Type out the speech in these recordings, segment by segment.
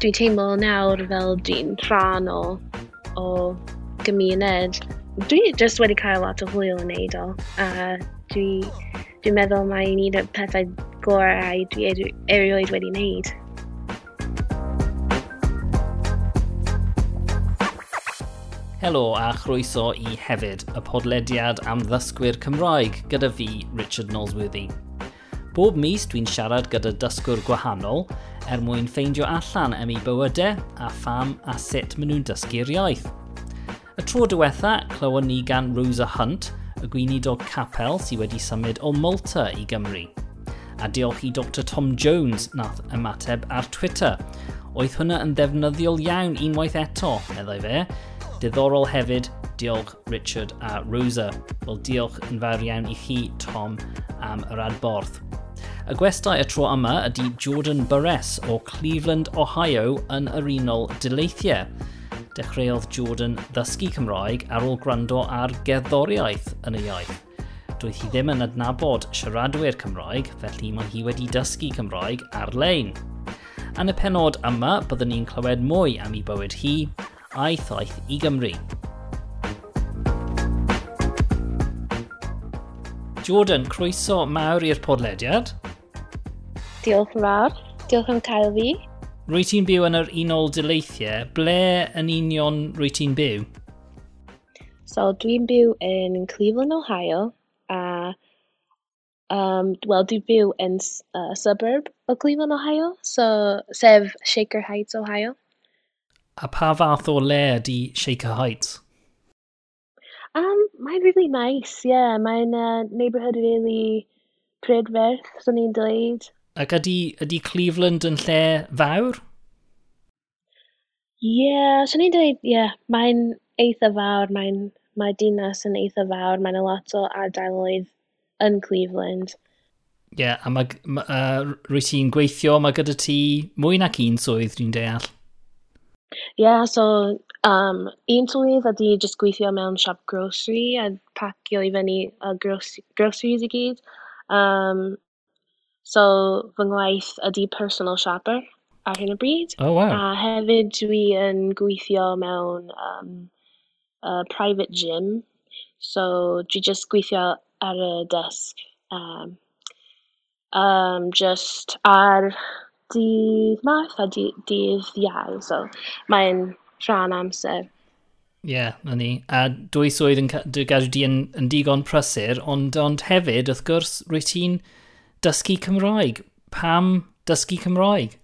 dwi'n teimlo nawr fel dwi'n rhan o, o gymuned. Dwi just wedi cael lot o hwyl yn neud o, a dwi, dwi'n meddwl mae'n un o'r pethau gorau dwi erioed wedi wneud. Helo a chroeso i hefyd, y podlediad am ddysgwyr Cymraeg gyda fi, Richard Nolsworthy. Bob mis dwi'n siarad gyda dysgwr gwahanol er mwyn ffeindio allan am ei bywydau a pham a sut maen nhw'n dysgu'r iaith. Y tro diwetha, clywon ni gan Rosa Hunt, y gweinidog capel sydd wedi symud o Malta i Gymru. A diolch i Dr Tom Jones nath ymateb ar Twitter. Oedd hwnna yn ddefnyddiol iawn unwaith eto, meddai fe. Diddorol hefyd, diolch Richard a Rosa. Wel diolch yn fawr iawn i chi, Tom, am yr adborth. Y gwestai y tro yma ydy Jordan Burress o Cleveland, Ohio yn yr unol dileithiau. Dechreuodd Jordan ddysgu Cymraeg ar ôl gwrando ar gerddoriaeth yn y iaith. Doedd hi ddim yn adnabod siaradwyr Cymraeg, felly mae hi wedi dysgu Cymraeg ar-lein. Yn y penod yma, byddwn ni'n clywed mwy am ei bywyd hi a'i thaith i Gymru. Jordan, croeso mawr i'r podlediad. Diolch yn fawr. Diolch am cael fi. Rwy ti'n byw yn yr unol dyleithiau. Ble yn union rwy ti'n byw? So, dwi'n byw yn Cleveland, Ohio. A, um, well, dwi'n byw yn uh, suburb o Cleveland, Ohio. So, sef Shaker Heights, Ohio. A pa fath o le ydi Shaker Heights? Um, mae'n really nice, yeah. Mae'n uh, neighborhood really prydferth, so ni'n dweud. Ac ydy, ydy Cleveland yn lle fawr? Ie, yeah, swn i'n dweud, ie, yeah, mae'n eitha fawr, mae'n mae dinas yn eitha fawr, mae'n a lot o ardaloedd yn Cleveland. Ie, yeah, a mae, ma, uh, rwy ti'n gweithio, mae gyda ti mwy nac un swydd dwi'n deall. Ie, yeah, so um, un swydd ydy just gweithio mewn siop grocery a pacio i fyny uh, groceries i gyd. Um, So fy ngwaith ydy personal shopper ar hyn o bryd. Oh, wow. A hefyd dwi yn gweithio mewn um, uh, private gym. So dwi just gweithio ar y desg. Um, um, just ar dydd math a dydd iau. So mae'n rhan amser. Ie, yeah, na ni. A dwy swydd yn gadw di yn, yn digon prysur, ond, ond hefyd, wrth gwrs, rwy ti'n dysgu Cymraeg. Pam dysgu Cymraeg?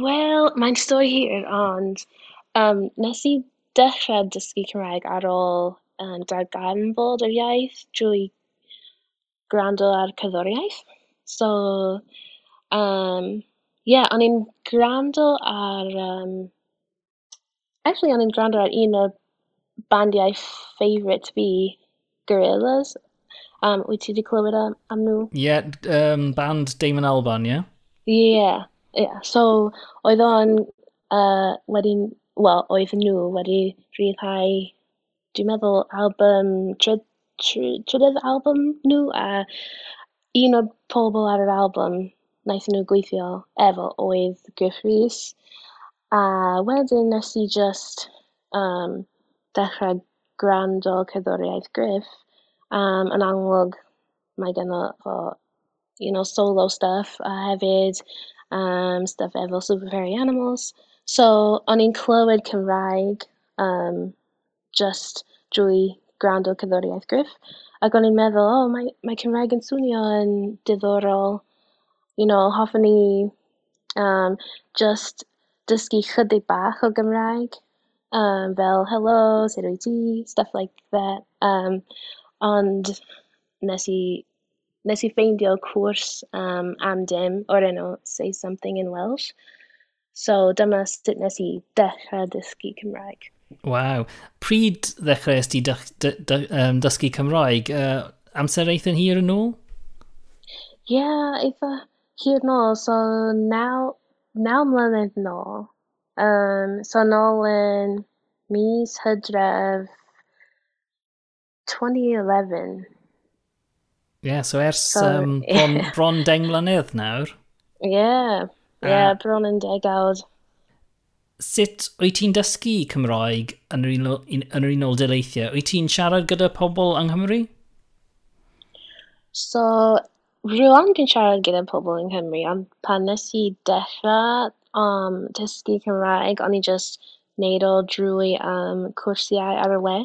Wel, mae'n stori hir, ond um, nes i dechrau dysgu Cymraeg ar ôl um, darganfod yr iaith drwy gwrando ar cyddoriaeth. So, um, yeah, o'n i'n gwrando ar... Um, actually, o'n i'n gwrando ar un o bandiau favourite fi, Gorillas, Um, wyt ti wedi clywed am, am nhw? Ie, yeah, um, band Damon Alban, ie? Yeah? Ie, yeah, yeah. So, oedd o'n uh, wedi... Wel, oedd nhw wedi rhyddhau, dwi'n meddwl, album... Trydydd album nhw, a un o'r pobl ar yr album naethon nhw gweithio efo oedd Griff Rhys. A wedyn nes i just um, dechrau gwrando cerddoriaeth Griff Um, yn amlwg mae gynno fo you know solo stuff? A hefyd um, stuff efo Super Fairy Animals. So o'n i'n clywed Cymraeg um, just drwy gwrando cerddoriaeth Griff ac o'n i'n meddwl oh mae mae Cymraeg yn swnio yn diddorol you know hoffwn ni um, just dysgu chydig bach o Gymraeg um, fel helo sut wyt ti stuff like that. Um, ond nes i nes i ffeindio cwrs um, am dim o'r enw Say Something in Welsh so dyma sut nes i dechrau dysgu Cymraeg. Waw. Pryd ddechrau ysdi dych, dy, dy, um, dysgu Cymraeg? Uh, amser eitha'n hir yn ôl? Ie, yeah, eitha hir yn ôl. So, naw, naw mlynedd yn ôl. Um, so, nôl yn mis hydref 2011. Ie, yeah, so ers so, um, bron, yeah. bron deng mlynedd nawr. Ie, yeah, yeah, uh, bron yn degawd. Sut wyt ti'n dysgu Cymraeg yn yr, unol, yn yr unol dyleithiau? Wyt ti'n siarad gyda pobl yng Nghymru? So, rwan dwi'n siarad gyda pobl yng Nghymru, ond pan nes i dechrau um, dysgu Cymraeg, o'n i just neud o drwy um, cwrsiau ar y we.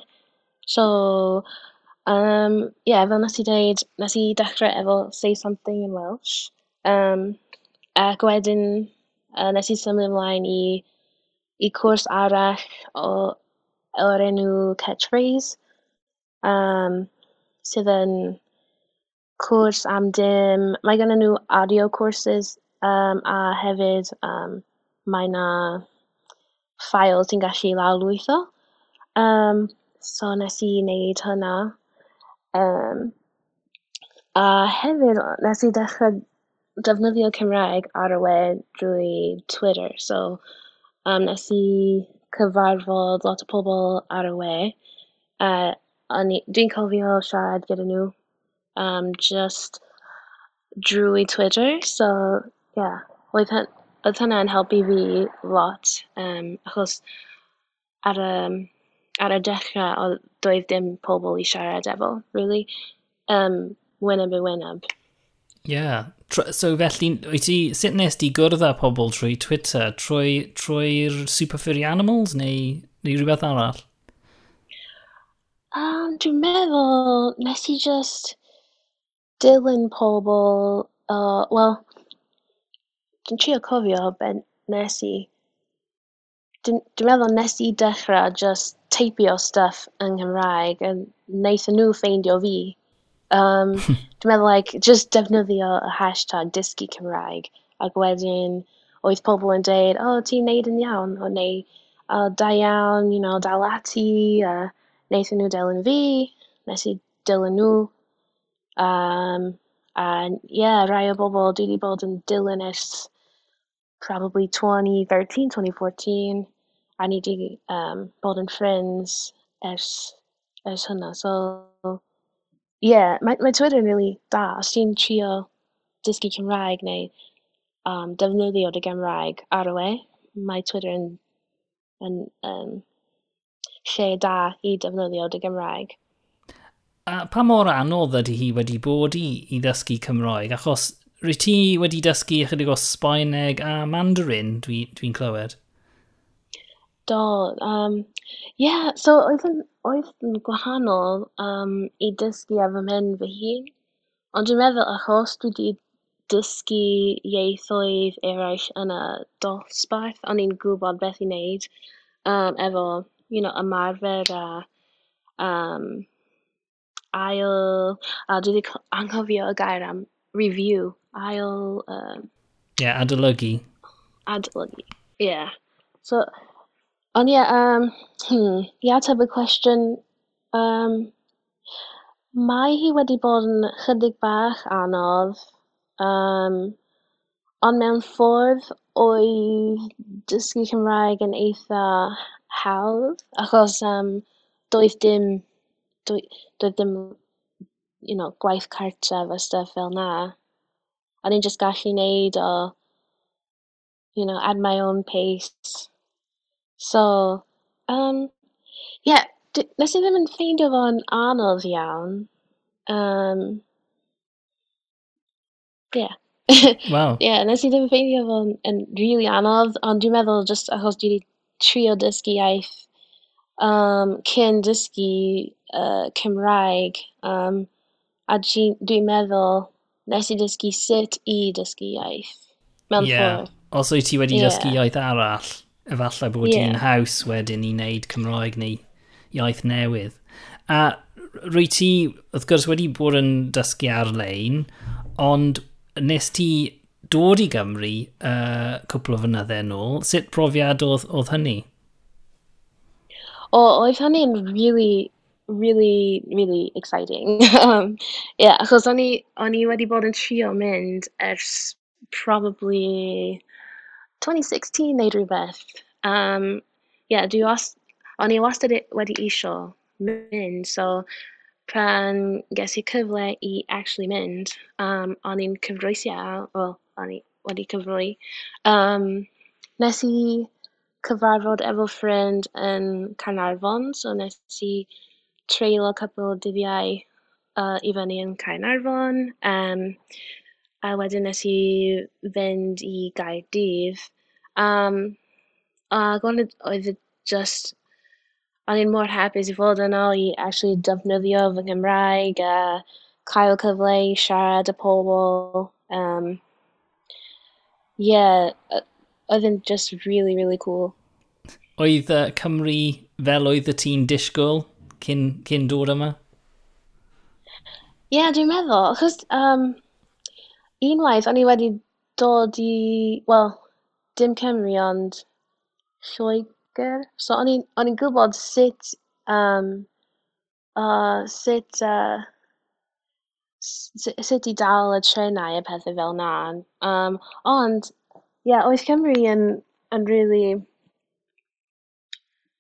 So um, yeah, fel nes i dweud, nes i dechrau efo say something in Welsh Um, ac wedyn uh, nes i symud ymlaen i i cwrs arall o- o'r enw Catchphrase um, sydd yn cwrs am dim... mae gen nhw audio courses um, a hefyd um, mae 'na ffail ti'n gallu lawrlwytho Um, wneud hynna. Um, a hefyd nes i dechrau defnyddio Cymraeg ar y we drwy Twitter. So um, nes i cyfarfod lot o pobl ar y we. Uh, dwi'n cofio siarad gyda nhw um, just drwy Twitter. So yeah, oedd hyn, oedd hynna'n helpu fi lot um, achos ar y, ar y dechrau, odd doedd dim pobl i siarad efo, really, um, wyneb i wyneb. Ie. Yeah. So felly, wyt ti, sut nes di gwrdd â pobl trwy Twitter? Trwy'r Trwy, Super Furry Animals neu, neu rhywbeth arall? Um, dwi'n meddwl, nes i just dilyn pobl, uh, well, dwi'n trio cofio ben nes i. Dwi'n meddwl nes i dechrau just teipio stuff yng Nghymraeg a wnaethon nhw ffeindio fi. Um, dwi'n meddwl like just defnyddio y hashtag dysgu Cymraeg ac wedyn oedd pobl yn deud "o ti'n neud yn iawn" o neu "o da iawn you know dal ati a wnaethon nhw dilyn fi nes i dilyn nhw. Um, a yeah rai o bobl dwi 'di bod yn dilyn ers probably 2013, 2014 a ni 'di um, bod yn ffrinds ers, ers hynna. So, ie, yeah, mae, mae Twitter yn really da. Os ti'n trio dysgu Cymraeg neu um, defnyddio dy Gymraeg ar y we, mae Twitter yn, yn um, lle da i defnyddio dy Gymraeg. A pa mor anodd ydy hi wedi bod i, i ddysgu Cymraeg? Achos rwy ti wedi dysgu ychydig o Sbaeneg a Mandarin, dwi'n dwi clywed. Do um, yeah, so oedd yn oedd yn gwahanol um, i dysgu ar fy mhen fy hun ond dwi'n meddwl achos dwi wedi dysgu ieithoedd eraill yn y dosbarth o'n i'n gwybod beth i wneud um, efo you know ymarfer a um, ail a dwi wedi anghofio y gair am review ail Um, yeah, adolygu. Adolygu yeah. so Ond ie yym hmm i ateb y cwestiwn um, mae hi wedi bod yn chydig bach anodd um, ond mewn ffordd oedd dysgu Cymraeg yn eitha hawdd achos um, doedd dim dwy- doedd dim you know gwaith cartref a stuff fel 'na. O'n i'n just gallu neud o you know at my own pace. So um, yeah, d- nes i ddim yn ffeindio fo'n anodd iawn Um, yeah. Wow. yeah, nes i ddim ffeindio fo'n yn rili anodd ond dwi'n meddwl just achos dwi 'di trio dysgu iaith um, cyn dysgu uh, Cymraeg Um, a dwi'n meddwl nes i dysgu sut i dysgu iaith mewn yeah. ffordd. Os wyt ti wedi yeah. dysgu iaith arall Efallai bod yeah. hi'n haws wedyn i wneud Cymraeg neu iaith newydd. A rwy ti, wrth gwrs, wedi bod yn dysgu ar-lein, ond nes ti dod i Gymru uh, cwpl o fynyddau nôl. Sut profiad oedd, oedd hynny? O, oedd hynny'n really, really, really exciting. um, yeah, achos o'n i, o'n i wedi bod yn trio mynd ers probably 2016 neu rhywbeth. Um, yeah, was, o'n i wastad wedi isio mynd, so pan ges i cyfle i actually mynd, um, o'n i'n cyfroesi well, o'n i, wedi cyflwy. Um, nes i cyfarfod efo ffrind yn so nes i treulio cwpl o dyddiau uh, i fyny yn. Um, a wedyn nes i fynd i Gaerdydd um, ac oedd, oedd just o'n i'n mor hapus i fod yno i actually defnyddio fy Nghymraeg a cael cyfle i siarad y pobl. Um, yeah, oedd yn just really, really cool. Oedd uh, Cymru fel oedd y tîm disgwyl cyn, cyn dod yma? Ie, yeah, dwi'n meddwl, achos um, Unwaith o'n i wedi dod i wel dim Cymru ond Lloegr. So o'n i'n o'n i'n gwybod sut um, uh, sut uh, sut i dal y trenau a pethau fel 'na. Um, ond ie oedd Cymru yn yn really,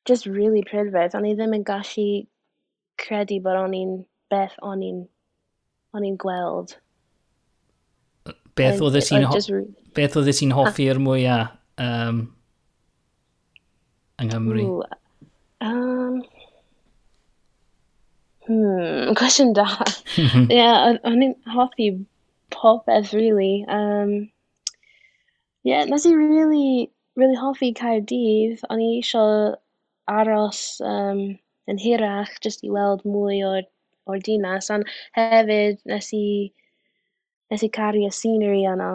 just really pryfed. O'n i ddim yn gallu credu bod o'n i'n beth o'n i'n o'n i'n gweld. Beth oedd ti'n beth oedd ti'n hoffi'r ah. er mwyaf um, yng Nghymru? Ooh, um, hmm, cwestiwn da. Ie, yeah, o'n i'n hoffi popeth, really. Um, yeah, nes i really, really hoffi Caerdydd. O'n i eisiau aros um, yn hirach, jyst i weld mwy o'r, or dinas. Ond hefyd, nes i nes i caru y scenery yna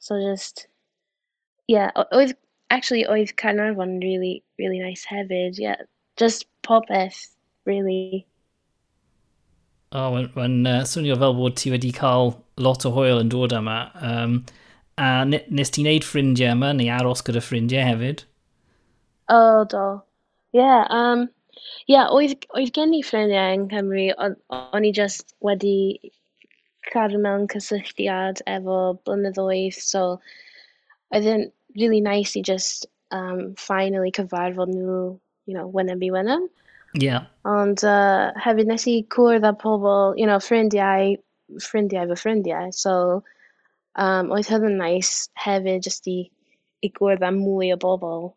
so just, yeah, oedd actually oedd Caernarfon really really nice hefyd yeah. Just popeth really oh, mae'n uh, swnio fel bod ti wedi cael lot o hwyl yn dod yma. Um, a nes ti'n neud ffrindiau yma, neu aros gyda ffrindiau hefyd? O, oh, do. Ie, yeah, um, yeah, oedd, oedd gen i ffrindiau yn Cymru, o'n i just wedi cadw mewn cysylltiad efo blynyddoedd, so oedd yn really nice i just um, finally cyfarfod nhw, you know, wyneb i wyneb. Yeah. Ond uh, hefyd nes i cwrdd â pobl, you know, ffrindiau, ffrindiau fy ffrindiau. So, um, oedd hynny'n nice hefyd just i, i gwrdd â mwy o bobl.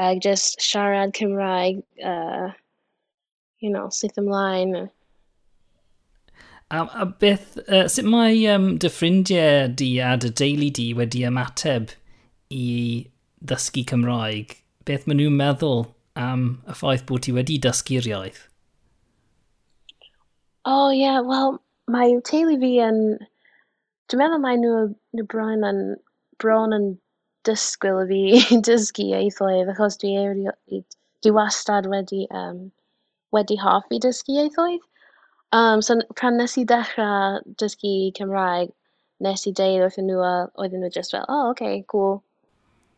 Ac just siarad Cymraeg, uh, you know, syth ymlaen. A, a beth, uh, sut mae um, dy ffrindiau di a dy deulu di wedi ymateb i ddysgu Cymraeg? Beth maen nhw'n meddwl am y ffaith bod ti wedi dysgu'r iaith? O oh, ie, yeah, wel, mae teulu fi yn... Dwi'n meddwl mae nhw, nhw bron yn, bron yn dysgwyl fi dysgu ieithoedd, achos dwi, eri, dwi wastad wedi, um, wedi hoffi dysgu ieithoedd. Um, so pan nes i dechrau dysgu Cymraeg nes i deud wrthyn nhw, a oedden nhw just fel oh, okay, cool.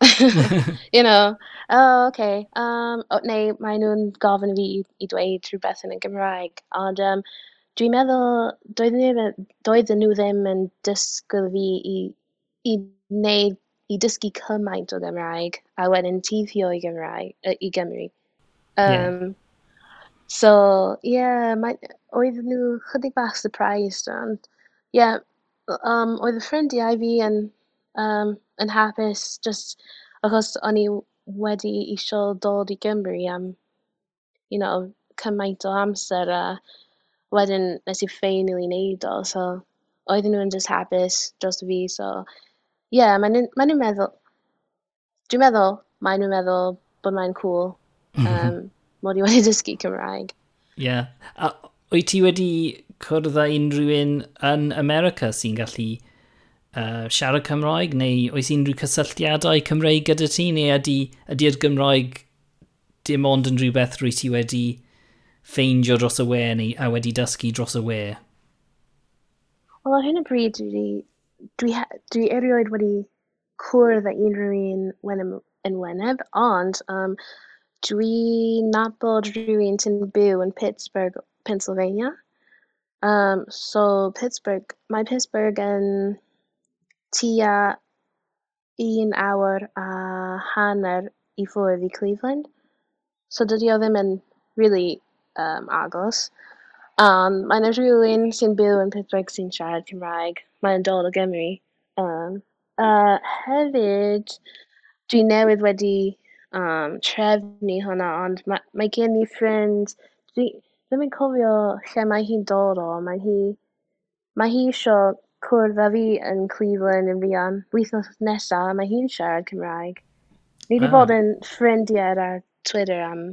you know oh, okay. Um, oh, neu mae nhw'n gofyn i fi i dweud rhywbeth yn y Gymraeg ond um, dwi'n meddwl doedden nhw doedden nhw ddim yn dysgu fi i i wneud i dysgu cymaint o Gymraeg a wedyn teithio i Gymraeg yy i Um, yeah. So yeah, mae oedden nhw chydig bach surprised ond yeah, um, oedd y ffrindiau fi yn um, yn hapus just achos o'n i wedi eisiau dod i Gymru am you know cymaint o amser a wedyn nes i ffeinili neud o so oedden nhw'n just hapus dros fi so ie mae nhw'n mae nhw'n meddwl dwi'n meddwl mae nhw'n meddwl bod mae'n cŵl yym mm-hmm. um, mod i wedi dysgu Cymraeg. Ie. Yeah. A wyt ti wedi cwrdd â unrhyw un yn America sy'n gallu uh, siarad Cymraeg, neu oes unrhyw cysylltiadau Cymraeg gyda ti, neu ydy'r ydy, ydy Gymraeg dim ond yn rhywbeth rwy ti wedi ffeindio dros y we neu a wedi dysgu dros y we? Wel, ar hyn o bryd, dwi, dwi, dwi erioed wedi cwrdd â unrhyw un yn wyneb, ond um, dwi nabod rhywun sy'n byw yn Pittsburgh, Pennsylvania. Um, so Pittsburgh, my Pittsburgh and Tia un awr a hanner i ffwrdd Cleveland. So dydy o ddim yn really um, agos. Um, mae yna rhywun sy'n byw yn Pittsburgh sy'n siarad Cymraeg. Mae'n dod o Gymru. Um, Uh, hefyd dwi newydd wedi um, trefnu hwnna, ond mae, mae gen i ffrind, dwi ddim yn cofio lle mae hi'n dod o, mae hi, mae hi isio cwrdd â fi yn Cleveland yn fuan, wythnos nesaf, mae hi'n siarad Cymraeg. Ni wedi ah. bod yn ffrindiau ar Twitter am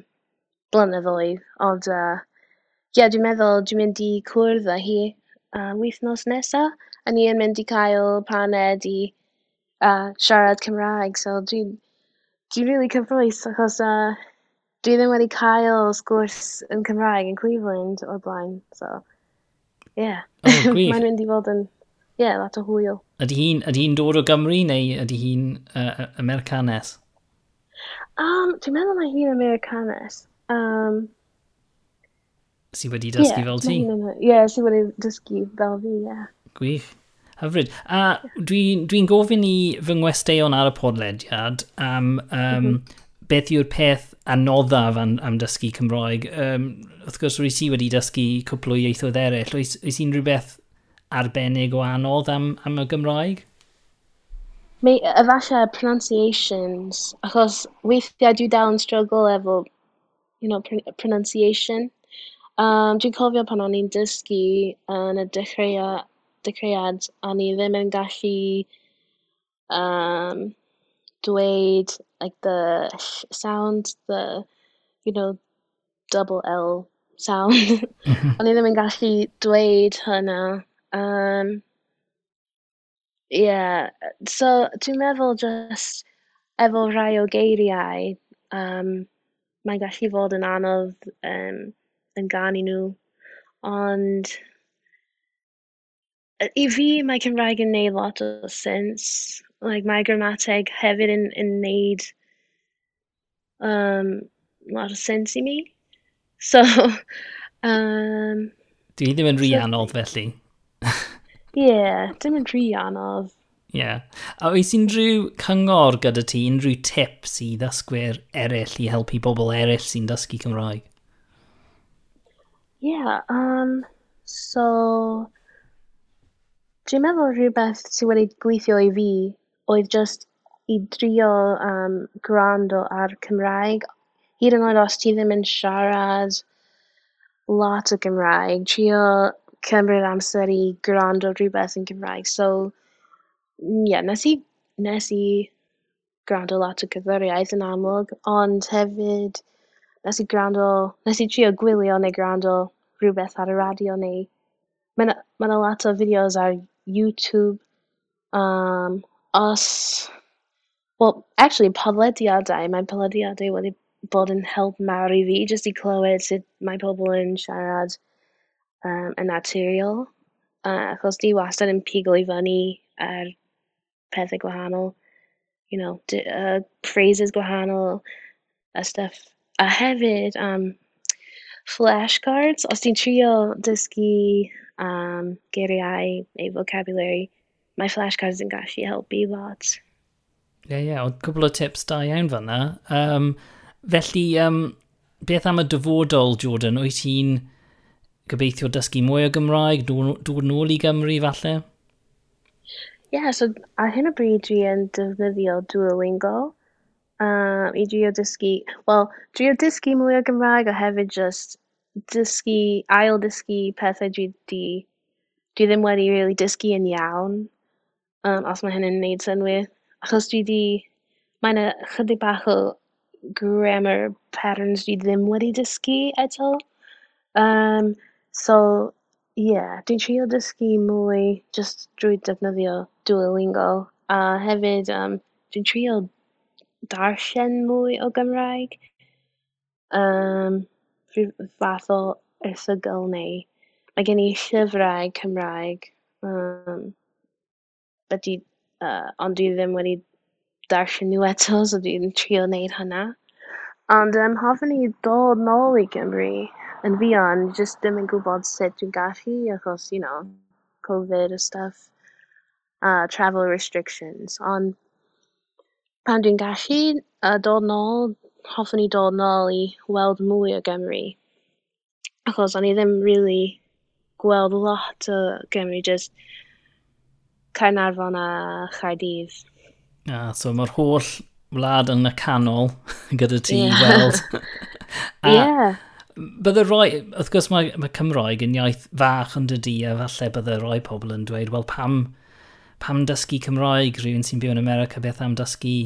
blynyddoedd, ond uh, ie, yeah, dwi'n meddwl dwi'n mynd i cwrdd â hi uh, wythnos nesaf, a ni yn mynd i cael paned i uh, siarad Cymraeg, so dwi'n Dwi'n rili cyffrous achos uh, dwi ddim wedi cael sgwrs yn Cymraeg yn Cleveland o'r blaen, so ie. Yeah. Oh, Mae'n mynd i fod yn, ie, yeah, lot o hwyl. Ydy hi'n ydy hi'n dod o Gymru neu ydy hi'n uh, Americanes? Um, dwi'n meddwl mae hi'n Americanes. Um, si wedi dysgu yeah, fel ti? Ie, yeah, si wedi dysgu fel fi, ie. Yeah. Gwych. Hyfryd. A dwi'n dwi, gofyn i fy ngwesteion ar y podlediad am um, mm -hmm. beth yw'r peth anoddaf am, am dysgu Cymraeg. Um, wrth gwrs, rwy si wedi dysgu cwpl o ieithoedd eraill. Oes, oes un rhywbeth arbennig o anodd am, am y Gymraeg? Mae efallai pronunciations, achos weithiau dwi dal yn struggle efo you know, pr pronunciation. Um, dwi'n cofio pan o'n i'n dysgu yn y dechreuau dechreuad a o'n i ddim yn gallu um, dweud like the sound the you know double L sound. Mm-hmm. O'n i ddim yn gallu dweud hynna um, yeah so dwi'n meddwl just efo rhai o geiriau um, mae'n gallu fod yn anodd um, yn ganu nhw ond I fi mae Cymraeg yn neud lot o sens. Like mae gramateg hefyd yn, yn neud um, lot o sens i mi. So, um, Dwi ddim yn rhy anodd felly. Ie, yeah, dim yn rhy anodd. Ie. Yeah. A oes unrhyw cyngor gyda ti, unrhyw tips i ddysgwyr eraill i helpu bobl eraill sy'n dysgu Cymraeg? Ie, yeah, um, so dwi'n meddwl rhywbeth sydd wedi gweithio i fi oedd just i drio um, gwrando ar Cymraeg. Hyd yn oed os ti ddim yn siarad lot o Gymraeg, trio cymryd amser i gwrando rhywbeth yn Gymraeg. So, yeah, nes i, nes i gwrando lot o gyfeiriaeth yn amlwg, ond hefyd nes i gwrando, nes i trio gwylio neu gwrando rhywbeth ar y radio neu mae 'na ma' 'na lot o fideos ar YouTube um, os wel actually podlediadau, mae podlediadau wedi bod yn help mawr i fi jyst i clywed sut mae pobl yn siarad um, yn naturiol uh, achos dwi wastad yn pigo i fyny ar pethau gwahanol, you know, d- uh, phrases gwahanol a stuff. A hefyd um, flashcards os ti'n trio dysgu um, geiriau neu vocabulary mae flashcards yn gallu helpu lot. Ie, yeah, ie, yeah, oedd cwbl o tips da iawn fan'na. Um, felly, um, beth am y dyfodol, Jordan? Wyt ti'n gobeithio dysgu mwy o Gymraeg, dod nôl i Gymru falle? Ie, yeah, so ar hyn o bryd dwi yn defnyddio Duolingo um, i drio dysgu, wel, drio dysgu mwy o Gymraeg a hefyd just dysgu ail dysgu pethau dwi 'di dwi ddim wedi rili dysgu yn iawn um, os mae hynny'n neud synwyr. achos dwi 'di mae 'na chydig bach o grammar patterns dwi ddim wedi dysgu eto Um, so ie dwi'n trio dysgu mwy just drwy defnyddio Duolingo a hefyd um, dwi'n trio darllen mwy o Gymraeg Um, rhyw fath o erthygl neu mae gen i llyfrau Cymraeg um, ydy, uh, ond dwi ddim wedi darllen nhw eto so dwi'n trio wneud hynna. Ond um, hoffwn i dod nôl i Gymru yn fuan jyst ddim yn gwybod sut dwi'n gallu achos, you know, Covid a stuff, travel restrictions. Ond pan dwi'n gallu uh, dod nôl, hoffwn i dod nôl i weld mwy o Gymru achos o'n i ddim really gweld lot o Gymru just Caernarfon a Chaerdydd. Ah, so mae'r holl wlad yn y canol gyda ti yeah. weld. a yeah. Bydde roi, wrth gwrs mae, mae Cymroeg yn iaith fach yn dydi a falle bydde roi pobl yn dweud, wel pam, pam dysgu Cymroeg rhywun sy'n byw yn America, beth am dysgu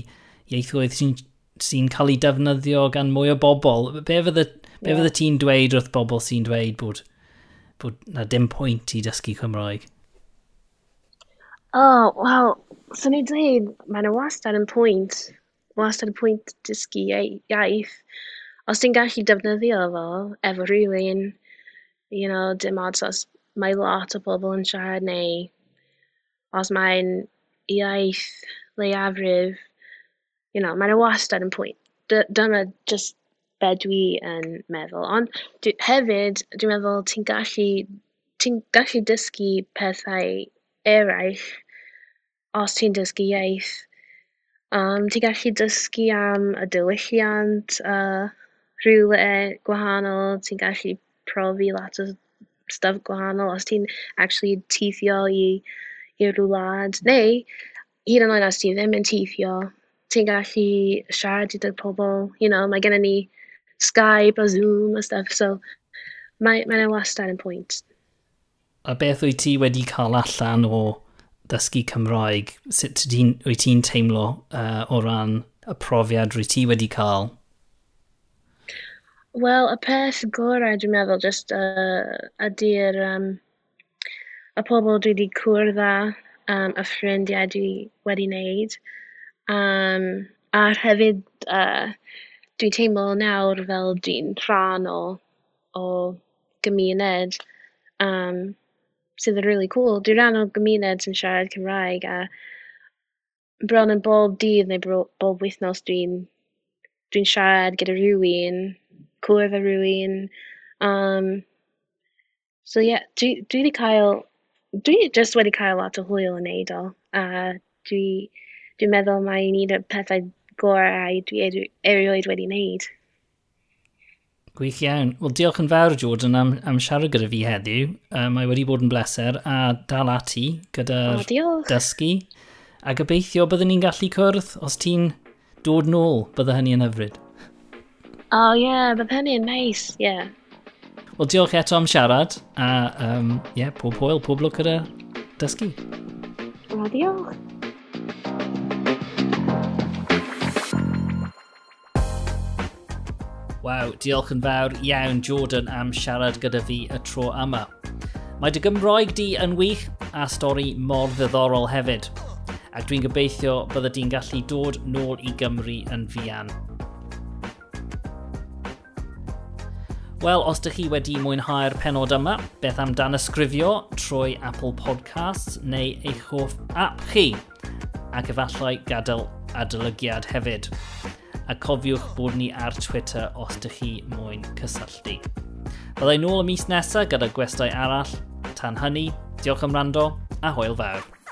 ieithoedd sy'n sy'n cael ei defnyddio gan mwy o bobl. Be fydde, be yeah. fydde ti'n dweud wrth bobl sy'n dweud bod, bod na dim pwynt i dysgu Cymraeg? Oh, wel, so i'n dweud, mae yna wastad yn pwynt, wastad yn pwynt dysgu iaith. Os ti'n gallu defnyddio fo, efo rhywun, you know, dim ots os mae lot o bobl yn siarad neu os mae'n iaith leiafrif you know mae'n wastad yn pwynt. Dy- dyna just be dwi yn meddwl ond dwi hefyd dwi'n meddwl ti'n gallu ti'n gallu dysgu pethau eraill os ti'n dysgu iaith. Um, ti'n gallu dysgu am y diwylliant uh, rhywle gwahanol, ti'n gallu profi lot o stuff gwahanol os ti'n actually teithio i, i'r wlad neu hyd yn oed os ti ddim yn teithio ti'n gallu siarad gyda pobl, you know, mae gennym ni Skype a Zoom a stuff, so mae, mae wastad yn pwynt. A beth wyt ti wedi cael allan o dysgu Cymraeg? Sut wyt ti'n teimlo uh, o ran y profiad rwy ti wedi cael? Wel, y peth gorau dwi'n meddwl just uh, ydy'r um, y pobl dwi wedi cwrdd â um, y ffrindiau dwi wedi wneud. Um, a hefyd uh, dwi'n teimlo nawr fel dwi'n rhan o o gymuned um, sydd yn really cool. Dwi'n rhan o gymuned sy'n siarad Cymraeg a bron yn bob dydd neu bro- bob wythnos dwi'n dwi'n siarad gyda rhywun, cwrdd â rhywun. Um, so ie dwi dwi wedi cael dwi jyst wedi cael lot o hwyl yn neud o a dwi dwi'n meddwl mae'n un o'r pethau gorau dwi erioed wedi wneud. Gwych iawn. Wel, diolch yn fawr, Jordan, am, am siarad gyda fi heddiw. Uh, mae wedi bod yn bleser a dal ati gyda'r dysgu. A gobeithio byddwn ni'n gallu cwrdd os ti'n dod nôl, bydde hynny yn hyfryd. O oh, ie, yeah, bydde hynny'n neis, nice. ie. Yeah. Wel, diolch eto am siarad, a um, yeah, pob hwyl, pob lwc gyda dysgu. O, oh, diolch. Waw, diolch yn fawr iawn Jordan am siarad gyda fi y tro yma. Mae dy Gymroeg di yn wych a stori mor ddiddorol hefyd. Ac dwi'n gobeithio bydda di'n gallu dod nôl i Gymru yn fian. Wel, os ydych chi wedi mwynhau'r penod yma, beth am dan ysgrifio trwy Apple Podcasts neu eich hoff app chi, ac efallai gadael adolygiad hefyd a cofiwch bod ni ar Twitter os ydych chi moyn cysylltu. Byddai nôl y mis nesaf gyda gwestai arall. Tan hynny, diolch am rando a hwyl fawr.